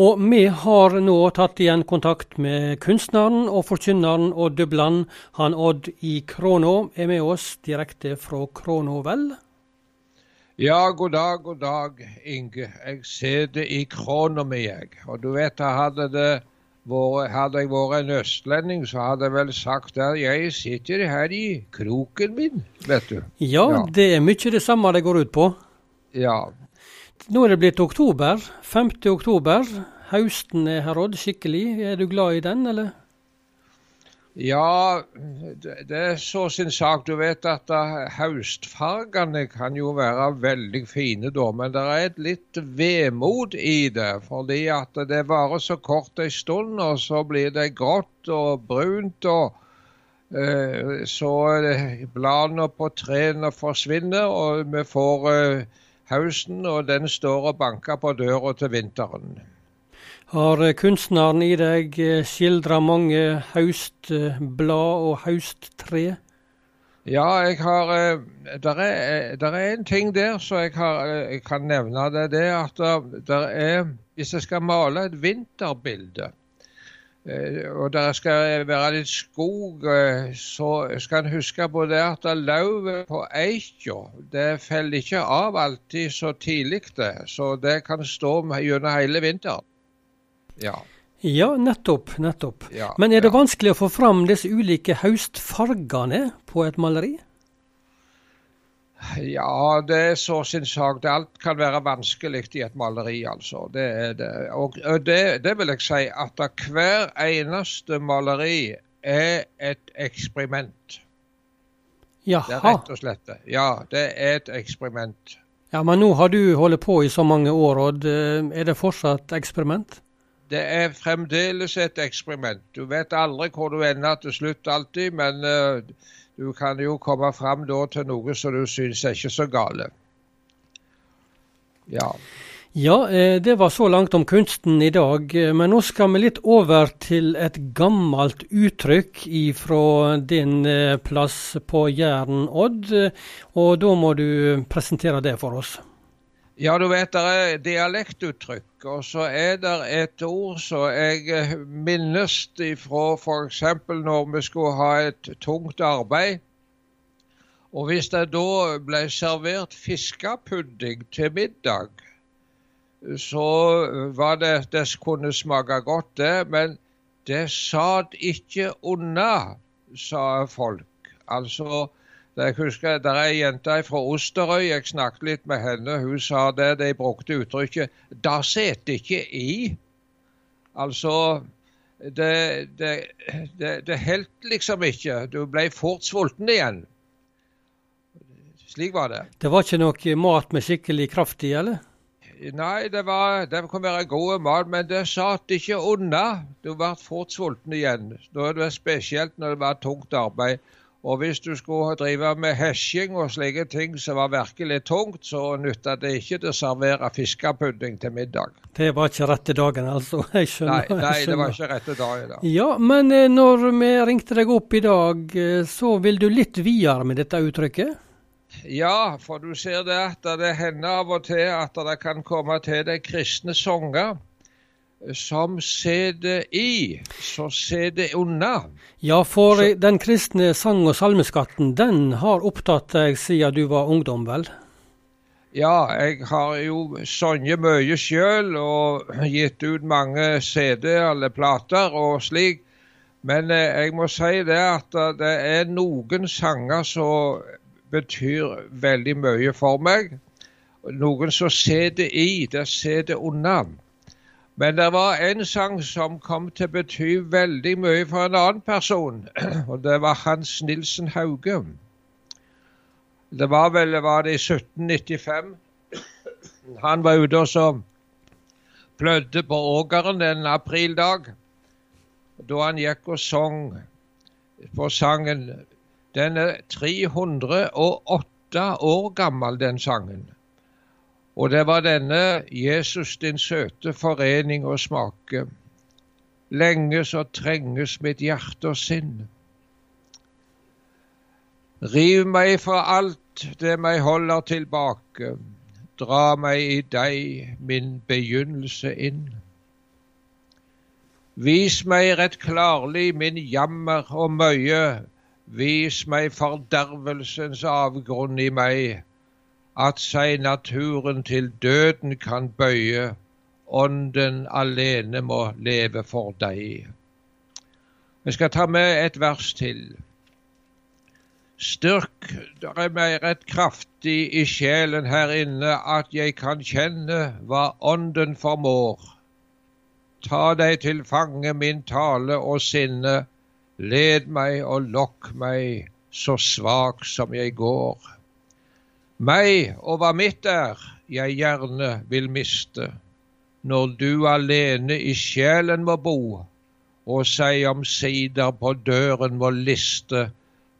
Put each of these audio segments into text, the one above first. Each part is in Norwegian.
Og vi har nå tatt igjen kontakt med kunstneren og forkynneren Odd Dubland. Han Odd i Krono, er med oss direkte fra Krono, vel? Ja, god dag, god dag, Inge. Jeg sitter i Krono med jeg. Og du vet, jeg hadde det hadde jeg vært en østlending, så hadde jeg vel sagt at jeg sitter her i kroken min, vet du. Ja, ja. det er mye det samme det går ut på. Ja. Nå er det blitt oktober. 5. oktober. Høsten er her, Odd, skikkelig. Er du glad i den, eller? Ja, det er så sin sak. Du vet at høstfargene kan jo være veldig fine da, men det er et litt vemod i det. Fordi at det varer så kort en stund, og så blir det grått og brunt. og eh, Så bladene på trærne forsvinner, og vi får eh, høsten, og den står og banker på døra til vinteren. Har kunstneren i deg eh, skildra mange høstblad og høsttre? Ja, jeg har eh, Det er, der er en ting der så jeg, har, eh, jeg kan nevne. Det, det at der er Hvis jeg skal male et vinterbilde, og der skal være litt skog, så skal en huske på det at lauvet på eika det faller ikke av alltid så tidlig. det, Så det kan stå gjennom hele vinteren. Ja. Ja, nettopp. nettopp. Ja, Men er det ja. vanskelig å få fram disse ulike høstfargene på et maleri? Ja, det er så sin sak. Alt kan være vanskelig i et maleri, altså. Det er det. Og det, det vil jeg si at hver eneste maleri er et eksperiment. Jaha. Det er rett og slett det. Ja, det er et eksperiment. Ja, Men nå har du holdt på i så mange år, og er det fortsatt eksperiment? Det er fremdeles et eksperiment. Du vet aldri hvor du ender til slutt alltid, men uh, du kan jo komme fram da til noe som du syns er ikke så gale. Ja. Ja, eh, det var så langt om kunsten i dag. Eh, men nå skal vi litt over til et gammelt uttrykk fra din plass på Jæren, Odd. Og da må du presentere det for oss. Ja, du vet det er dialektuttrykk, og så er det et ord som jeg eh, minnes fra f.eks. når vi skulle ha et tungt arbeid. Og hvis det da ble servert fiskepudding til middag, så var det Det kunne smake godt, det, men det satt ikke unna, sa folk. Altså jeg husker Det er ei jente fra Osterøy, jeg snakket litt med henne. Hun sa det, de brukte uttrykket 'da seter ikke i'. Altså Det, det, det, det helt liksom ikke. Du ble fort sulten igjen. Slik var det. Det var ikke noe mat med skikkelig kraft i, eller? Nei, det, var, det kunne være god mat, men det satt ikke unna. Du ble fort sulten igjen. Da er det spesielt når det var tungt arbeid. Og hvis du skulle drive med hesjing og slike ting som var virkelig tungt, så nytta det ikke til å servere fiskepudding til middag. Det var ikke rette dagen, altså? Jeg skjønner. Nei, nei det var ikke rette dagen. Da. Ja, men eh, når vi ringte deg opp i dag, eh, så vil du litt videre med dette uttrykket? Ja, for du ser det at det hender av og til at det kan komme til de kristne sanger som sitter i, så sitter unna. Ja, for så. den kristne sang- og salmeskatten, den har opptatt deg siden du var ungdom, vel? Ja, jeg har jo sunget mye sjøl og gitt ut mange CD-er eller plater og slik. Men eh, jeg må si det at eh, det er noen sanger som betyr veldig mye for meg. Noen som sitter i, det sitter unna. Men det var en sang som kom til å bety veldig mye for en annen person, og det var Hans Nilsen Hauge. Det var vel var det i 1795. Han var ute og så plødde på ågeren en aprildag. Da han gikk og sang på sangen Den er 308 år gammel, den sangen. Og det var denne Jesus din søte forening å smake. Lenge så trenges mitt hjerte og sinn. Riv meg fra alt det meg holder tilbake. Dra meg i deg, min begynnelse, inn. Vis meg rett klarlig min jammer og møye, vis meg fordervelsens avgrunn i meg, at seg naturen til døden kan bøye, ånden alene må leve for deg. Vi skal ta med et vers til. Styrk meg rett kraftig i sjelen her inne, at jeg kan kjenne hva Ånden formår. Ta deg til fange min tale og sinne, led meg og lokk meg, så svak som jeg går. Meg og hva mitt er, jeg gjerne vil miste, når du alene i sjelen må bo, og seg omsider på døren må liste,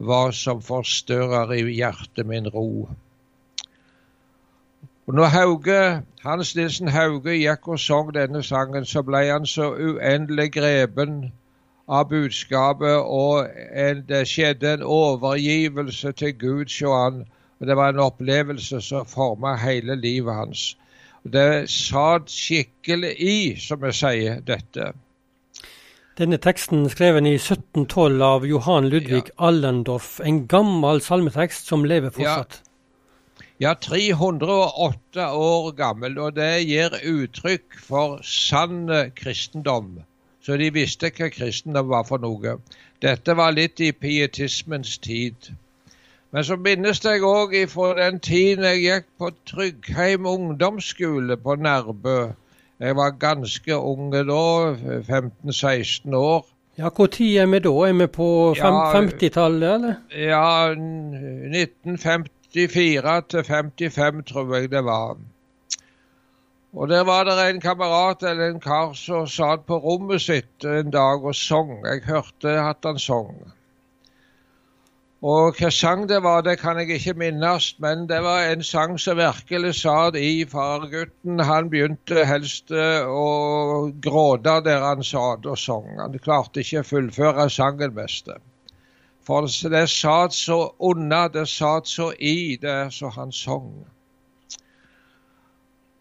hva som forstørrer i hjertet min ro. Og når Hauge, Hans Nilsen Hauge gikk og sang denne sangen, så ble han så uendelig grepen av budskapet, og en, det skjedde en overgivelse til Gud sjå han. Og det var en opplevelse som forma hele livet hans. Og Det satt skikkelig i, som vi sier, dette. Denne teksten skreven i 1712 av Johan Ludvig ja. Allendorf, en gammel salmetekst som lever fortsatt. Ja. ja, 308 år gammel, og det gir uttrykk for sann kristendom. Så de visste hva kristendom var for noe. Dette var litt i pietismens tid. Men så minnes jeg òg fra den tiden jeg gikk på Tryggheim ungdomsskole på Nærbø. Jeg var ganske unge da, 15-16 år. Ja, Når er vi da? Er vi på 50-tallet, eller? Ja, 1954 til 55 tror jeg det var. Og Der var det en kamerat eller en kar som satt på rommet sitt en dag og sang. Jeg hørte at han sang. Og hva sang det var, det kan jeg ikke minnes, men det var en sang som virkelig satt i fargutten. Han begynte helst eh, å gråte der han satt og sang. Han klarte ikke å fullføre sangen mest. For det satt så unna, det satt så i det som han sang.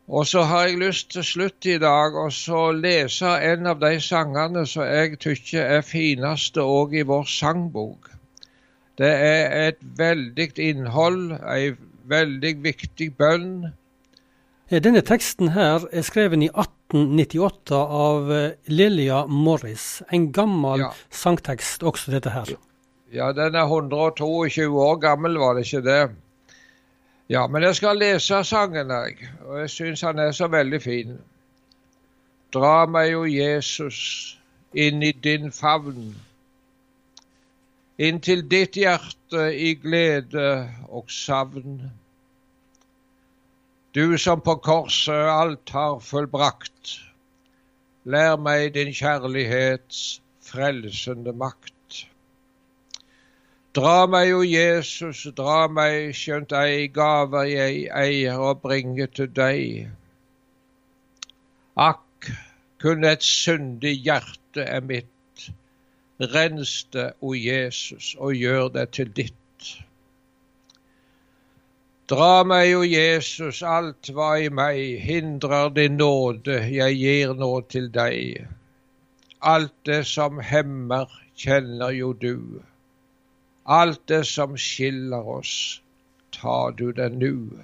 Og så har jeg lyst til slutt i dag å lese en av de sangene som jeg syns er fineste òg i vår sangbok. Det er et veldig innhold, ei veldig viktig bønn. Denne teksten her er skrevet i 1898 av Lilia Lilja Morris. En gammel ja. sangtekst også, dette her. Ja, den er 122 år gammel, var det ikke det? Ja, men jeg skal lese sangen, jeg. Og jeg syns han er så veldig fin. Dra meg jo Jesus inn i din favn inntil ditt hjerte i glede og savn. Du som på korset alt har fullbrakt, lær meg din kjærlighets frelsende makt. Dra meg, o Jesus, dra meg, skjønt ei gaver jeg eier å bringe til deg. Akk, kun et syndig hjerte er mitt Rens det, o Jesus, og gjør det til ditt. Dra meg, o Jesus, alt hva i meg hindrer din nåde, jeg gir nå til deg. Alt det som hemmer, kjenner jo du. Alt det som skiller oss, tar du det nu.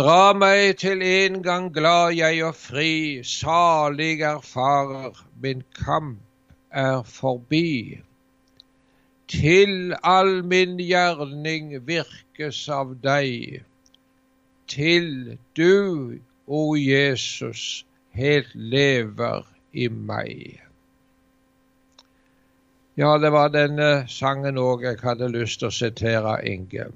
Dra meg til en gang glad jeg og fri, salig erfarer min kamp er forbi. Til all min gjerning virkes av deg. Til du, o Jesus, helt lever i meg. Ja, det var denne sangen òg jeg hadde lyst til å sitere Inge.